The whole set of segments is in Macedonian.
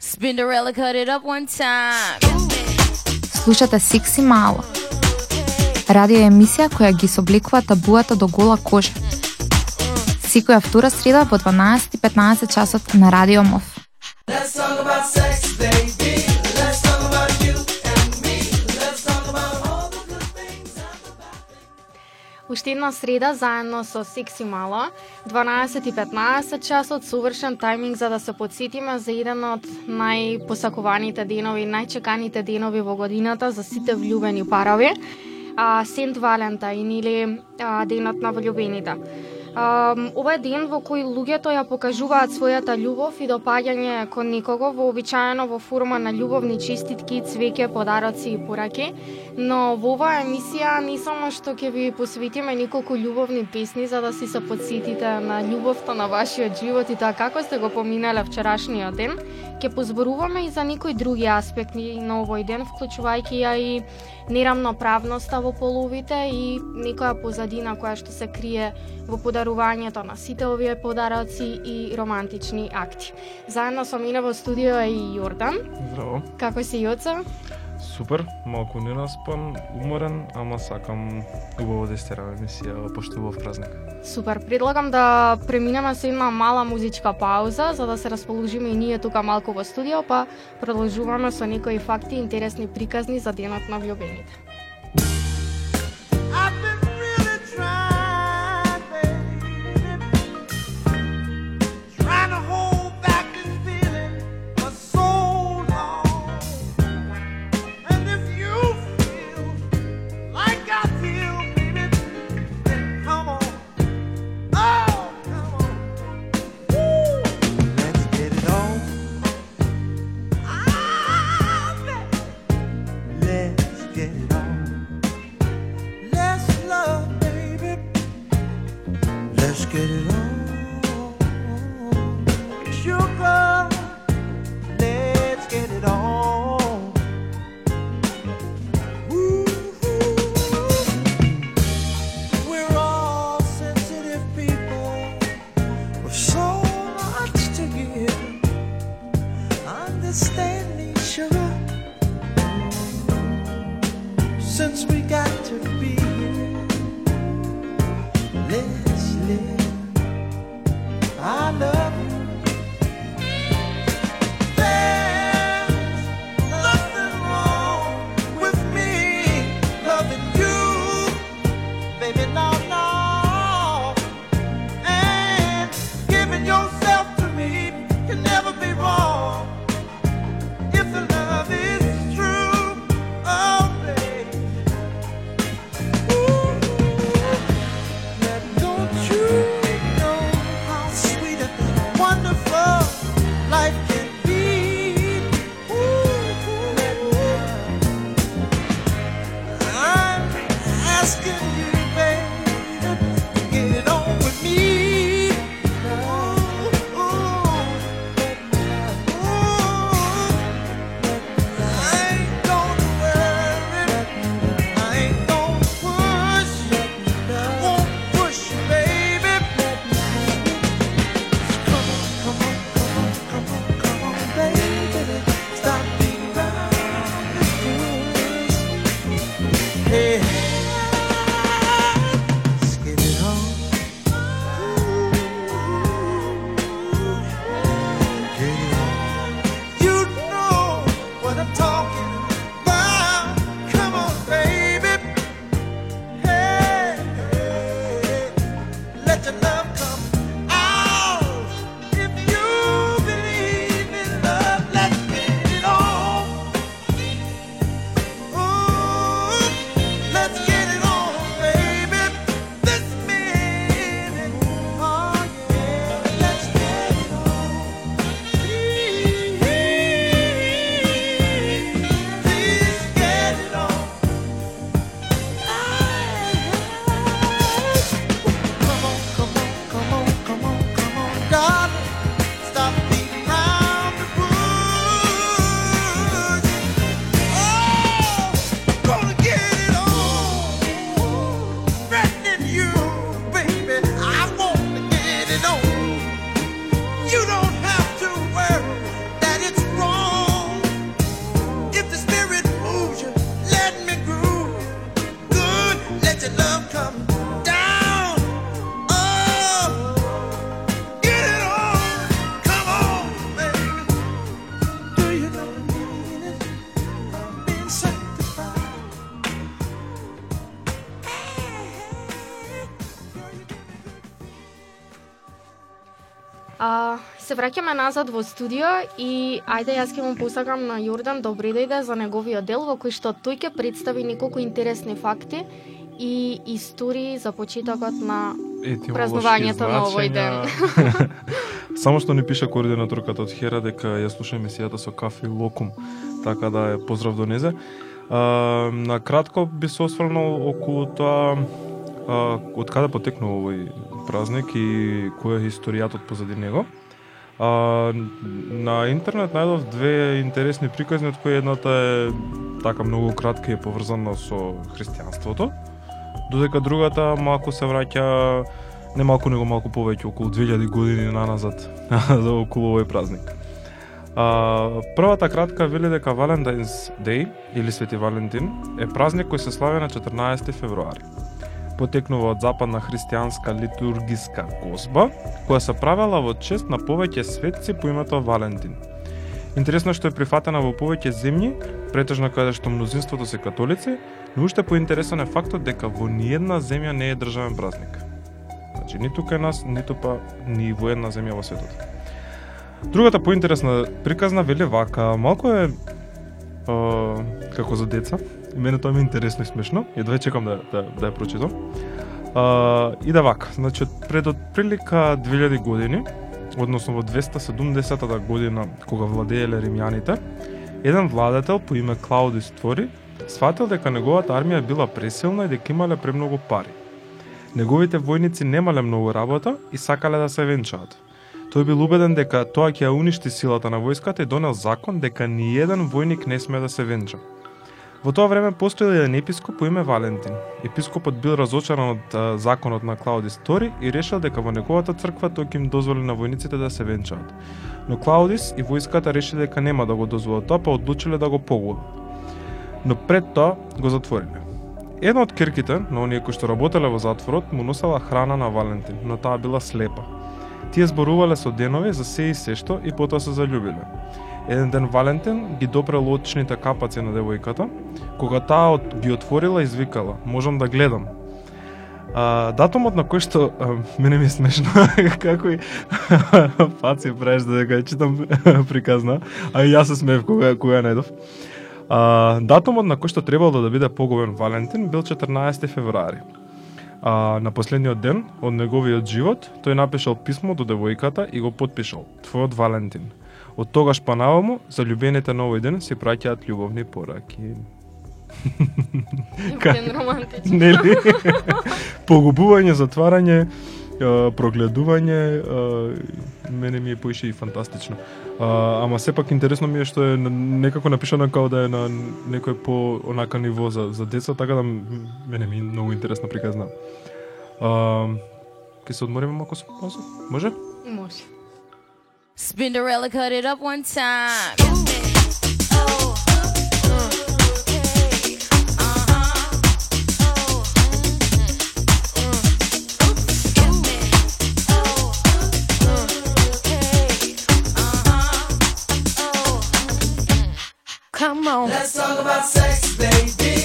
Spinderella cut it up one time. Слушате Сикси Мало. Радио емисија која ги собликува табуата до гола кожа. Секоја втора среда во 12:15 часот на Радио МОВ. Уште една среда заедно со Секси Мало, 12 и 15 часот совршен тајминг за да се подсетиме за еден од најпосакуваните денови, најчеканите денови во годината за сите влюбени парови, а, Сент Валентајн или а, денот на влюбените. Ова е ден во кој луѓето ја покажуваат својата љубов и допаѓање кон некого вообичаено во форма на љубовни честитки, цвеќе, подароци и пораки. Но во оваа емисија не само што ќе ви посветиме неколку љубовни песни за да си се подсетите на љубовта на вашиот живот и тоа како сте го поминале вчерашниот ден, ќе позборуваме и за некои други аспекти на овој ден, вклучувајќи ја и нерамноправноста во половите и некоја позадина која што се крие во подарувањето на сите овие подароци и романтични акти. Заедно со мене во студио е и Јордан. Здраво. Како си Јоца? Супер, малку ненаспан, уморен, ама сакам убаво да истерам емисија пошто убав празник. Супер, предлагам да преминеме со една мала музичка пауза за да се расположиме и ние тука малку во студио, па продолжуваме со некои факти и интересни приказни за денот на влюбените. Се враќаме назад во студио и ајде јас ќе му посакам на Јордан да добри дојде за неговиот дел во кој што тој ќе представи неколку интересни факти и истории за почетокот на Празнувањето на овој ден. Само што ни пише координаторката од Хера дека ја слуша емисијата со кафе и локум, така да е поздрав до незе. А, на кратко би се осврнал околу тоа а, од каде потекнува овој празник и која е историјатот позади него. А, на интернет најдов две интересни приказни, од кои едната е така многу кратка и е поврзана со христијанството, додека другата малку се враќа не малку него малку повеќе околу 2000 години наназад за околу овој празник. А, првата кратка вели дека Valentine's Day или Свети Валентин е празник кој се слави на 14 февруари. Потекнува од западна христијанска литургиска госба, која се правела во чест на повеќе светци по името Валентин. Интересно што е прифатена во повеќе земји, претежно каде што мнозинството се католици, но уште поинтересен е фактот дека во ниедна земја не е државен празник. Значи, ниту кај нас, ниту па ни во една земја во светот. Другата поинтересна приказна вели вака, малку е е како за деца. И мене тоа ми е интересно и смешно. Едва чекам да, да, да ја прочитам. А, и да вака, значи пред отприлика 2000 години, односно во 270 година кога владееле римјаните, еден владетел по име Клауди Створи сватил дека неговата армија била пресилна и дека имале премногу пари. Неговите војници немале многу работа и сакале да се венчаат. Тој бил убеден дека тоа ќе ја уништи силата на војската и донел закон дека ни еден војник не сме да се венча. Во тоа време постоел еден епископ по име Валентин. Епископот бил разочаран од а, законот на Клаудис Тори и решил дека во неговата црква тој ќе им дозволи на војниците да се венчаат. Но Клаудис и војската решиле дека нема да го дозволат тоа, па одлучиле да го погубат. Но пред тоа го затвориле. Една од кирките на оние кои што работеле во затворот му носела храна на Валентин, но таа била слепа. Тие зборувале со денови за се и се што и потоа се заљубиле. Еден ден Валентин ги допрел очните капаци на девојката, кога таа од, ги отворила и извикала: "Можам да гледам." А, датумот на кој што а, мене ми е смешно како и паци правиш да дека ја читам приказна, а и јас се смеев кога кога ја најдов. А, датумот на кој што требало да биде поговен Валентин бил 14 февруари. А, на последниот ден од неговиот живот, тој напишал писмо до девојката и го подпишал Твојот Валентин. Од тогаш па наваму, заљубените на овој ден си праќаат љубовни пораки. Ден романтичен. Нели? Погубување, затварање, прогледување, мене ми е поише и фантастично. А, ама сепак интересно ми е што е некако напишано као да е на некој по онака ниво за, за деца, така да мене ми е многу интересна приказна. А, ке се одмориме малку со пауза? Може? Може. Spinderella cut it up one time. Come on. Let's talk about sex, baby.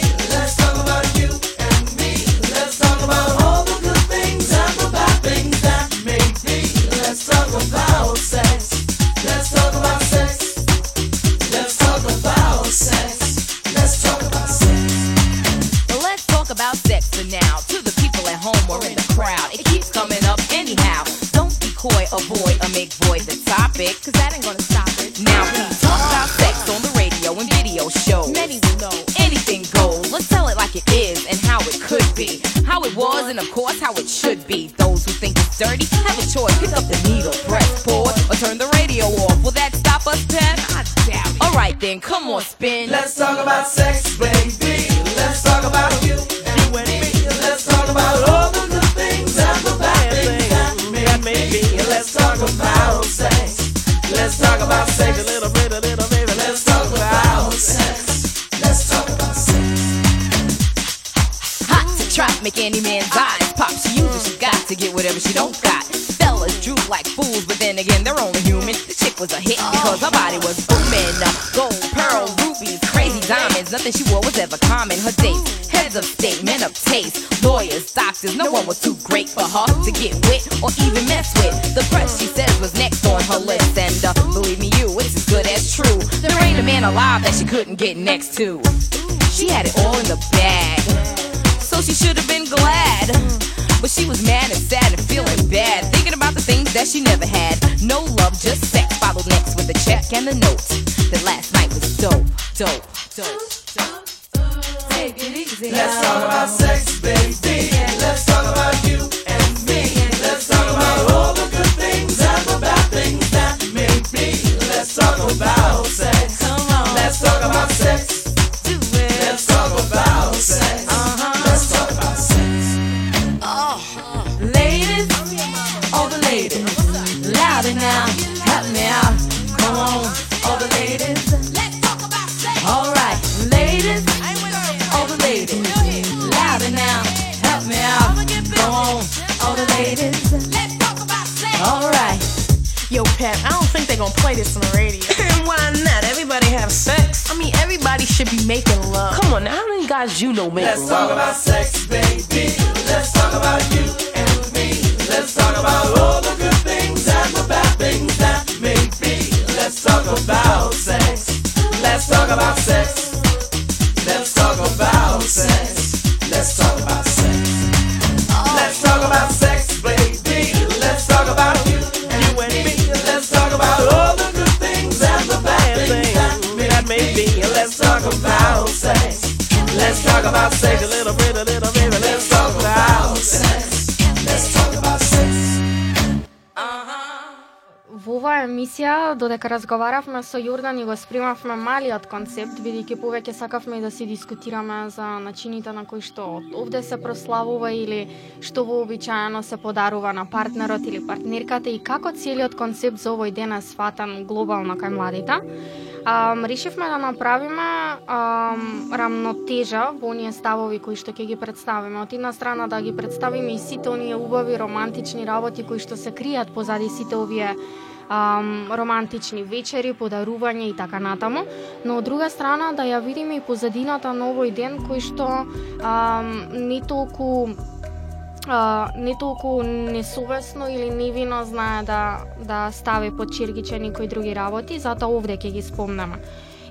She don't got. Fellas droop like fools, but then again, they're only human. The chick was a hit because her body was booming. Gold, pearl, rubies, crazy diamonds. Nothing she wore was ever common. Her dates, heads of state, men of taste, lawyers, doctors, no one was too great for her to get with or even mess with. The press, she says, was next on her list, and uh, believe me, you, it's as good as true. There ain't a man alive that she couldn't get next to. She had it all in the bag, so she should have been glad. But she was mad and sad and that she never had. No love, just sex. Followed next with a check and a note. That last night was dope, dope, dope, dope. Take it easy. Let's talk about sex, baby. Let's talk about sex. Let's talk about sex. Let's talk about sex. Let's talk about sex, baby. Let's talk about you and me. Let's talk about all the good things and the bad things that may be. Let's talk about sex. Let's talk about sex a little bit, додека разговаравме со Јордан и го спремавме малиот концепт, бидејќи повеќе сакавме и да си дискутираме за начините на кои што овде се прославува или што вообичаено се подарува на партнерот или партнерката и како целиот концепт за овој ден е сватан глобално кај младите. Um, решивме да направиме um, рамнотежа во оние ставови кои што ќе ги представиме. Од една страна да ги представиме и сите оние убави романтични работи кои што се кријат позади сите овие ам, романтични вечери, подарување и така натаму, но од друга страна да ја видиме и позадината на овој ден кој што ам, не толку а, не толку несовесно или невино знае да да стави под чиргиче некои други работи, затоа овде ќе ги спомнеме.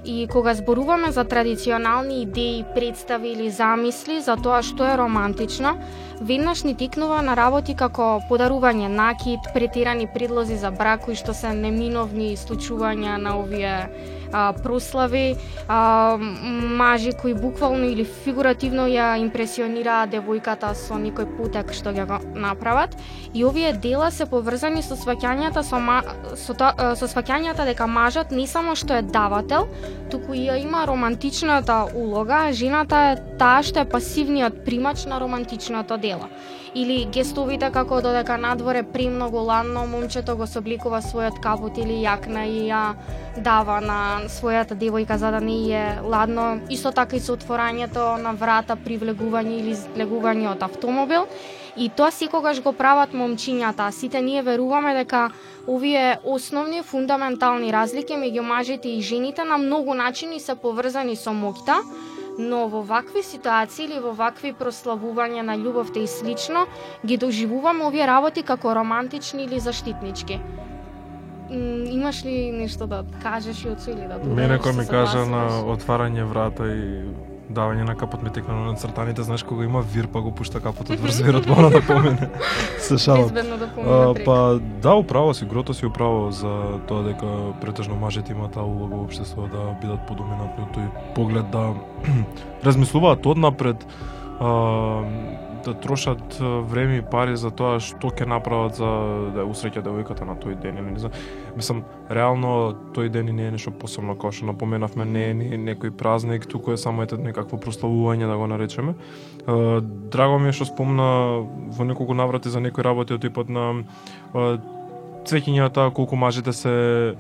И кога зборуваме за традиционални идеи, представи или замисли за тоа што е романтично, веднаш ни тикнува на работи како подарување накид, претирани предлози за брак кои што се неминовни случувања на овие а, прослави, а, мажи кои буквално или фигуративно ја импресионираа девојката со некој путек што ќе направат. И овие дела се поврзани со сваќањата со, ма, со, со сваќањата дека мажот не само што е давател, туку и ја има романтичната улога, жената е таа што е пасивниот примач на романтичното дело. Или гестовите како додека надворе премногу ладно, момчето го собликува својот капут или јакна и ја дава на својата девојка за да не е ладно. Исто така и со отворањето на врата при влегување или излегување од автомобил. И тоа секогаш го прават момчињата, сите ние веруваме дека овие основни фундаментални разлики меѓу мажите и жените на многу начини се поврзани со моќта, но во вакви ситуации или во вакви прославувања на љубовта и слично, ги доживуваме овие работи како романтични или заштитнички. Имаш ли нешто да кажеш Јоцо или да додадеш? Мене кој ми кажа на отварање врата и давање на капот ми текна на цртаните, знаеш кога има вир па го пушта капотот врз вирот мора да помене. Се шалам. Да А, па да, управо си, грото си управо за тоа дека претежно мажите имаат таа улога во општеството да бидат подоминантни од тој поглед да размислуваат однапред а, да трошат време и пари за тоа што ќе направат за да усреќа девојката на тој ден или не знам. Мислам, реално тој ден и не е нешто посебно, како што напоменавме, не е ни некој празник, туку е само ете некакво прославување да го наречеме. Драго ми е што спомна во неколку наврати за некои работи од типот на а, цвеќињата, колку мажите се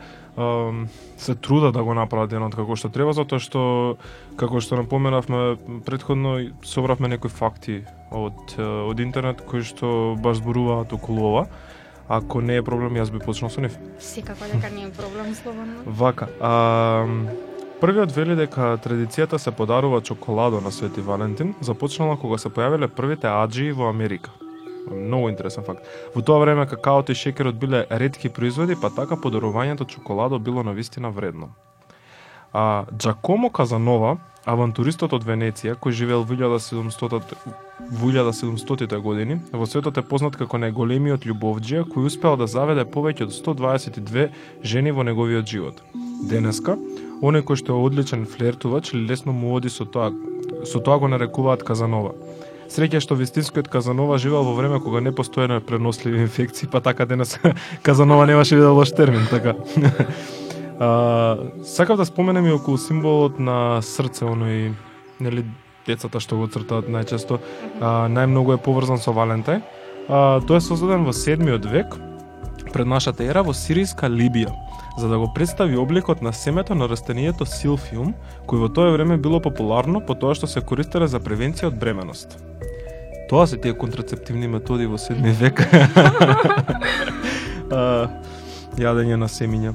се трудат да го направат денот како што треба, затоа што како што напоменавме предходно собравме некои факти од од интернет кои што баш зборуваат околу ова. Ако не е проблем, јас би почнал со нив. Секако дека не е проблем слободно. Вака, а, Првиот вели дека традицијата се подарува чоколадо на Свети Валентин, започнала кога се појавиле првите аджии во Америка. Многу интересен факт. Во тоа време какаото и шекерот биле ретки производи, па така подарувањето чоколадо било на вистина вредно. А Джакомо Казанова, авантуристот од Венеција, кој живеел во 1700 во 1700 години, во светот е познат како најголемиот љубовџија кој успеал да заведе повеќе од 122 жени во неговиот живот. Денеска, оној кој што е одличен флертувач лесно му оди со тоа, со тоа го нарекуваат Казанова. Среќа што вистинскиот Казанова живеел во време кога не постоеле преносливи инфекции, па така денес Казанова немаше да лош термин, така. А, сакав да споменем и околу символот на срце, оној, нели, децата што го цртаат најчесто, а, најмногу е поврзан со Валентај. А, тој е создаден во 7 век пред нашата ера во сиријска Либија, за да го представи обликот на семето на растението силфиум, кој во тоа време било популарно по тоа што се користеле за превенција од бременост. Тоа се тие контрацептивни методи во 7 век. а, јадење на семиња.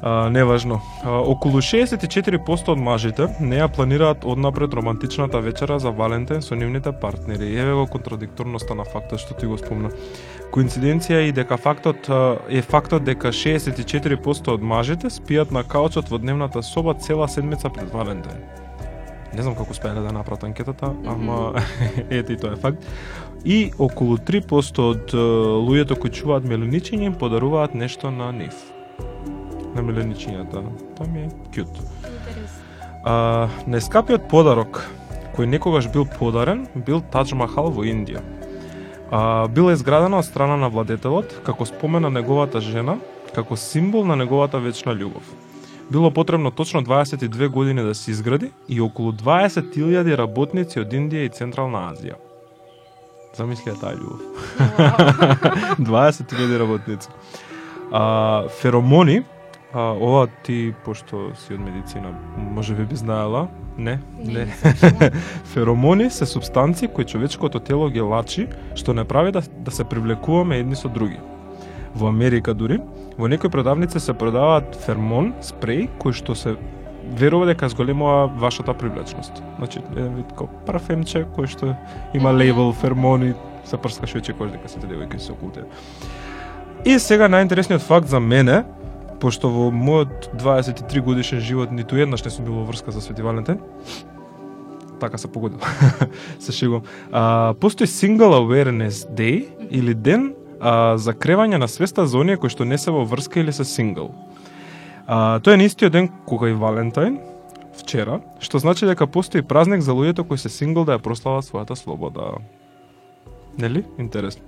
А, неважно. А, околу 64% од мажите не ја планираат однапред романтичната вечера за Валентин со нивните партнери. Еве го контрадикторноста на фактот што ти го спомна. Коинциденција е и дека фактот е фактот дека 64% од мажите спијат на каучот во дневната соба цела седмица пред Валентин. Не знам како успеале да направат анкетата, ама ете и тоа е факт. И околу 3% од луѓето кои чуваат меленичиња им подаруваат нешто на нив. На меленичињата. Тоа ми е кјут. А, најскапиот подарок кој некогаш бил подарен бил Тадж Махал во Индија. А, била изградена од страна на владетелот како спомен на неговата жена, како символ на неговата вечна љубов. Било потребно точно 22 години да се изгради и околу 20.000 работници од Индија и Централна Азија. Замисли ја таа љубов. 20.000 работници. А, феромони, а, ова ти, пошто си од медицина, може би би знаела, не, не. Феромони се субстанции кои човечкото тело ги лачи, што не прави да, да се привлекуваме едни со други. Во Америка дури, во некои продавници се продаваат фермон, спреј, кој што се верува дека зголемува вашата привлечност. Значи, еден вид како парфемче кој што има лейбл фермон и се прскаш вече кој дека сите девојки се околу тебе. И сега најинтересниот факт за мене, пошто во мојот 23 годишен живот ниту еднаш не сум бил во врска за Свети Валентин, така се погодил. се шегувам. А, постои Single Awareness Day или ден а, за кревање на свеста за оние кои што не се во врска или се сингл. А, тоа е на истиот ден кога и Валентайн, вчера, што значи дека постои празник за луѓето кои се сингл да ја прослават својата слобода. Нели? Интересно.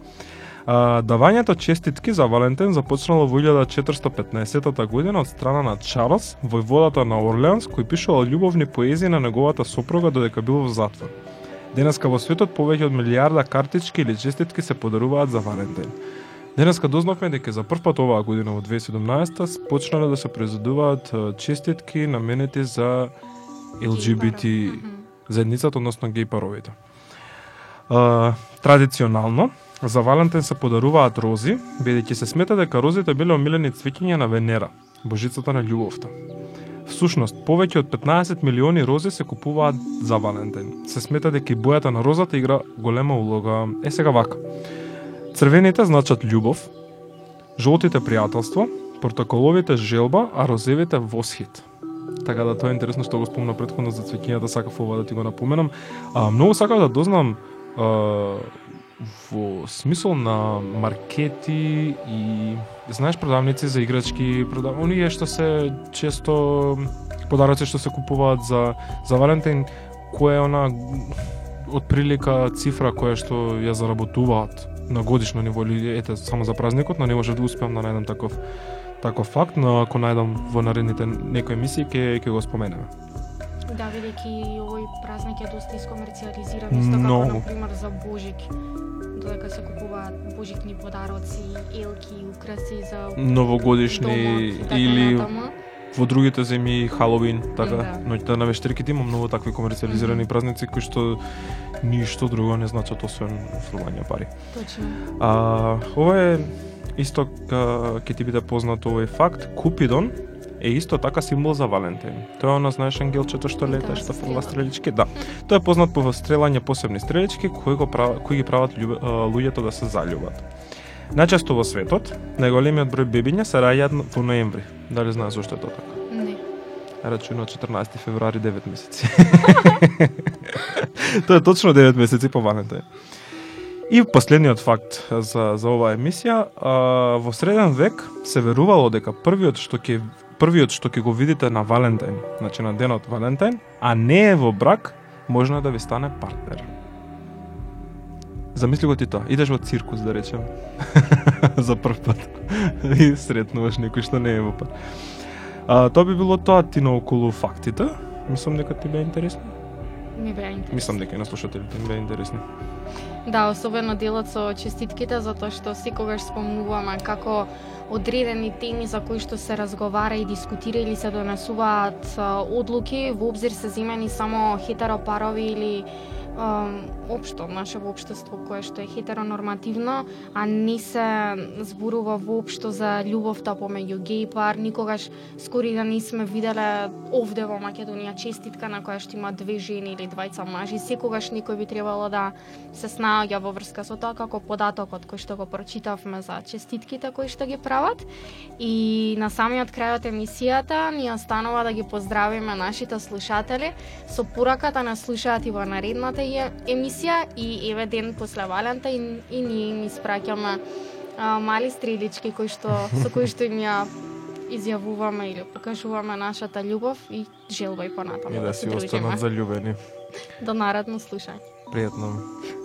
А, давањето честитки за Валентин започнало во 1415 година од страна на Чарлс, војводата на Орлеанс, кој пишувал љубовни поезии на неговата сопруга додека бил во затвор. Денеска во светот повеќе од милиарда картички или честитки се подаруваат за Валентин. Денеска дознавме дека за прв пат оваа година во 2017 почнале да се произведуваат честитки наменети за LGBT заедницата, односно геј паровите. А, традиционално, за Валентин се подаруваат рози, бидејќи се смета дека розите биле омилени цвеќиња на Венера, божицата на љубовта. Всушност, повеќе од 15 милиони рози се купуваат за Валентин. Се смета дека и бојата на розата игра голема улога. Е сега вака. Црвените значат љубов, жолтите пријателство, протоколовите желба, а розевите восхит. Така да тоа е интересно што го спомна претходно за цвеќињата, сакав ова да ти го напоменам. А, многу сакав да дознам а, во смисол на маркети и знаеш продавници за играчки, продав... оние што се често подароци што се купуваат за за Валентин, која е она отприлика цифра која што ја заработуваат на годишно ниво или ете само за празникот, но не може да успеам да најдам таков таков факт, но ако најдам во наредните некои емисии ќе ќе го споменеме. Да, бидејќи овој празник е доста искомерцијализиран, исто како, например, за Божик додека се купуваат божикни подароци, елки, украси за Новогодишни домот и така или натаму. во другите земји Халоуин, така, Да. ноќта на вештерките има многу такви комерцијализирани празници кои што ништо друго не значат освен фрлање пари. Точно. А, ова е исто ка, ќе ти биде познат овој факт. Купидон е исто така символ за Валентин. Тоа е она знаеш ангелчето што лета, што фрла стрелички, да. Тоа е познат по стрелање посебни стрелички кои го прават кои ги прават а, луѓето да се заљубат. Најчесто во светот, најголемиот број бебиња се раѓаат во ноември. Дали знаеш зошто е тоа така? Не. Рачуна 14 февруари 9 месеци. Тоа е точно 9 месеци по Валентин. И последниот факт за, за оваа емисија, а, во среден век се верувало дека првиот што ќе првиот што ќе го видите на Валентин, значи на денот Валентин, а не е во брак, можно да ви стане партнер. Замисли го ти тоа. Идеш во циркус, да речем, за прв пат и сретнуваш некој што не е во пат. А, тоа би било тоа ти наоколу фактите. Мислам дека ти беа интересни. Ми беа интересно. Мислам дека и на слушателите им беа интересни. Да, особено делот со честитките, затоа што секогаш спомнуваме како одредени теми за кои што се разговара и дискутира или се донесуваат одлуки, во обзир се земени само хетеропарови или општо нашето општество кое што е хетеронормативно, а не се зборува воопшто за љубовта помеѓу геј пар, никогаш скори да не сме виделе овде во Македонија честитка на која што има две жени или двајца мажи, секогаш никој би требало да се снаоѓа во врска со тоа како податокот кој што го прочитавме за честитките кои што ги прават. И на самиот крај од емисијата ни останува да ги поздравиме нашите слушатели со пораката на слушаат и во наредната емисија и еве ден после Валентин и ние им испраќаме мали стрелички кои што со кои што им ја изјавуваме или покажуваме нашата љубов и желба и понатаму И да се си останат заљубени. До наредно слушање. Пријатно.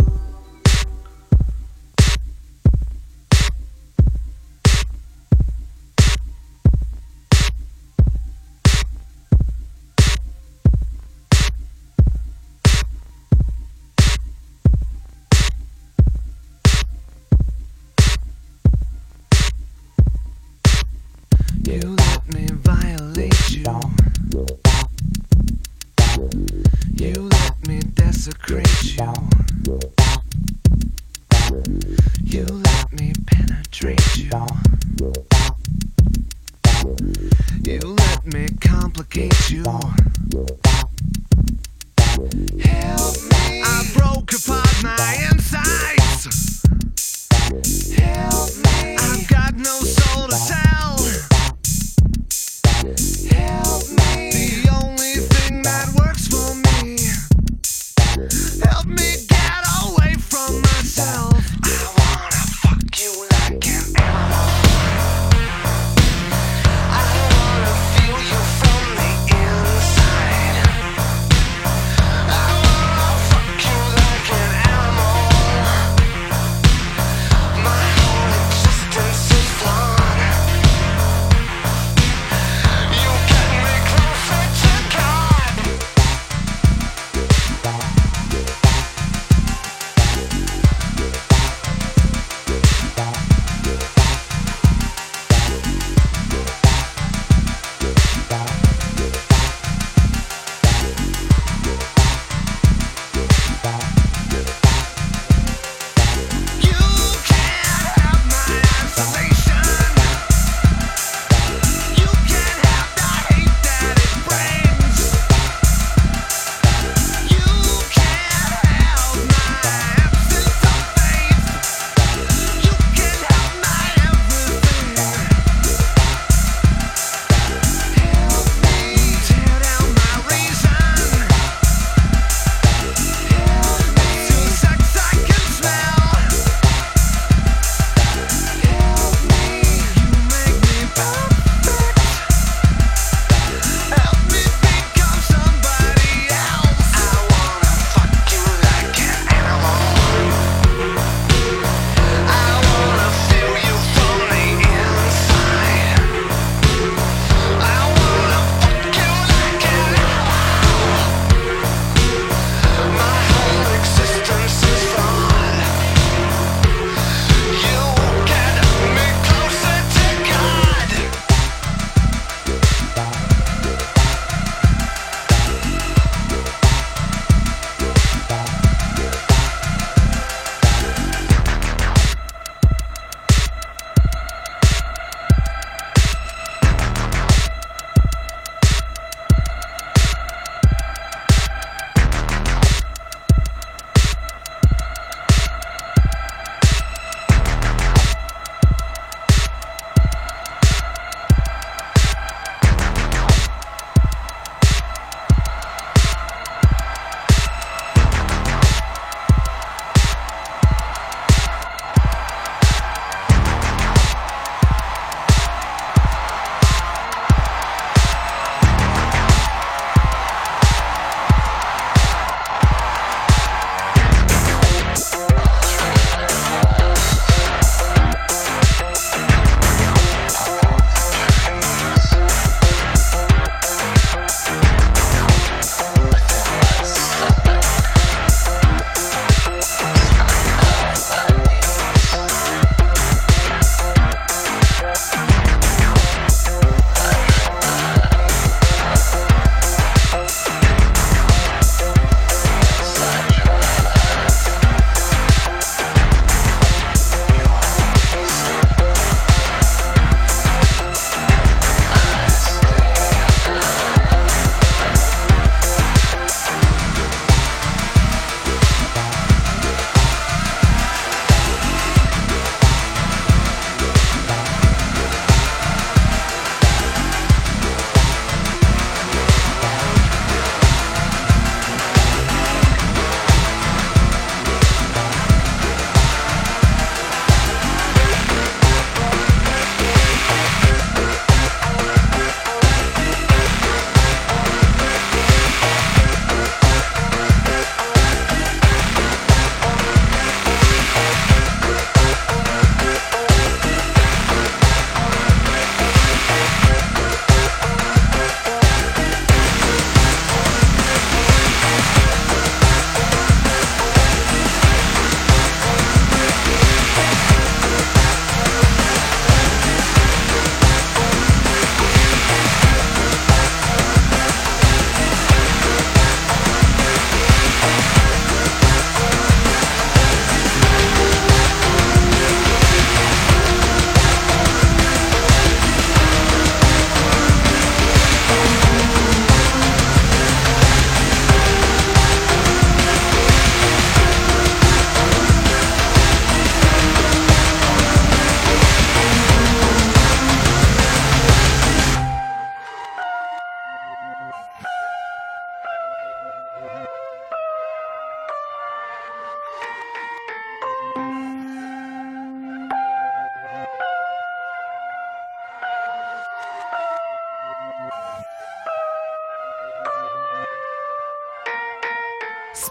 do.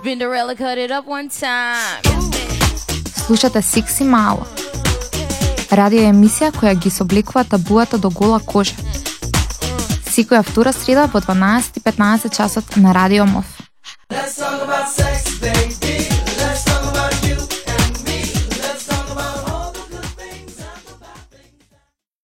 Spinderella cut it up one time. Слушате Сикси Мало. Радио емисија која ги собликува табуата до гола кожа. Секоја втора среда во 12:15 часот на Радио МОВ. Let's talk about sex, baby.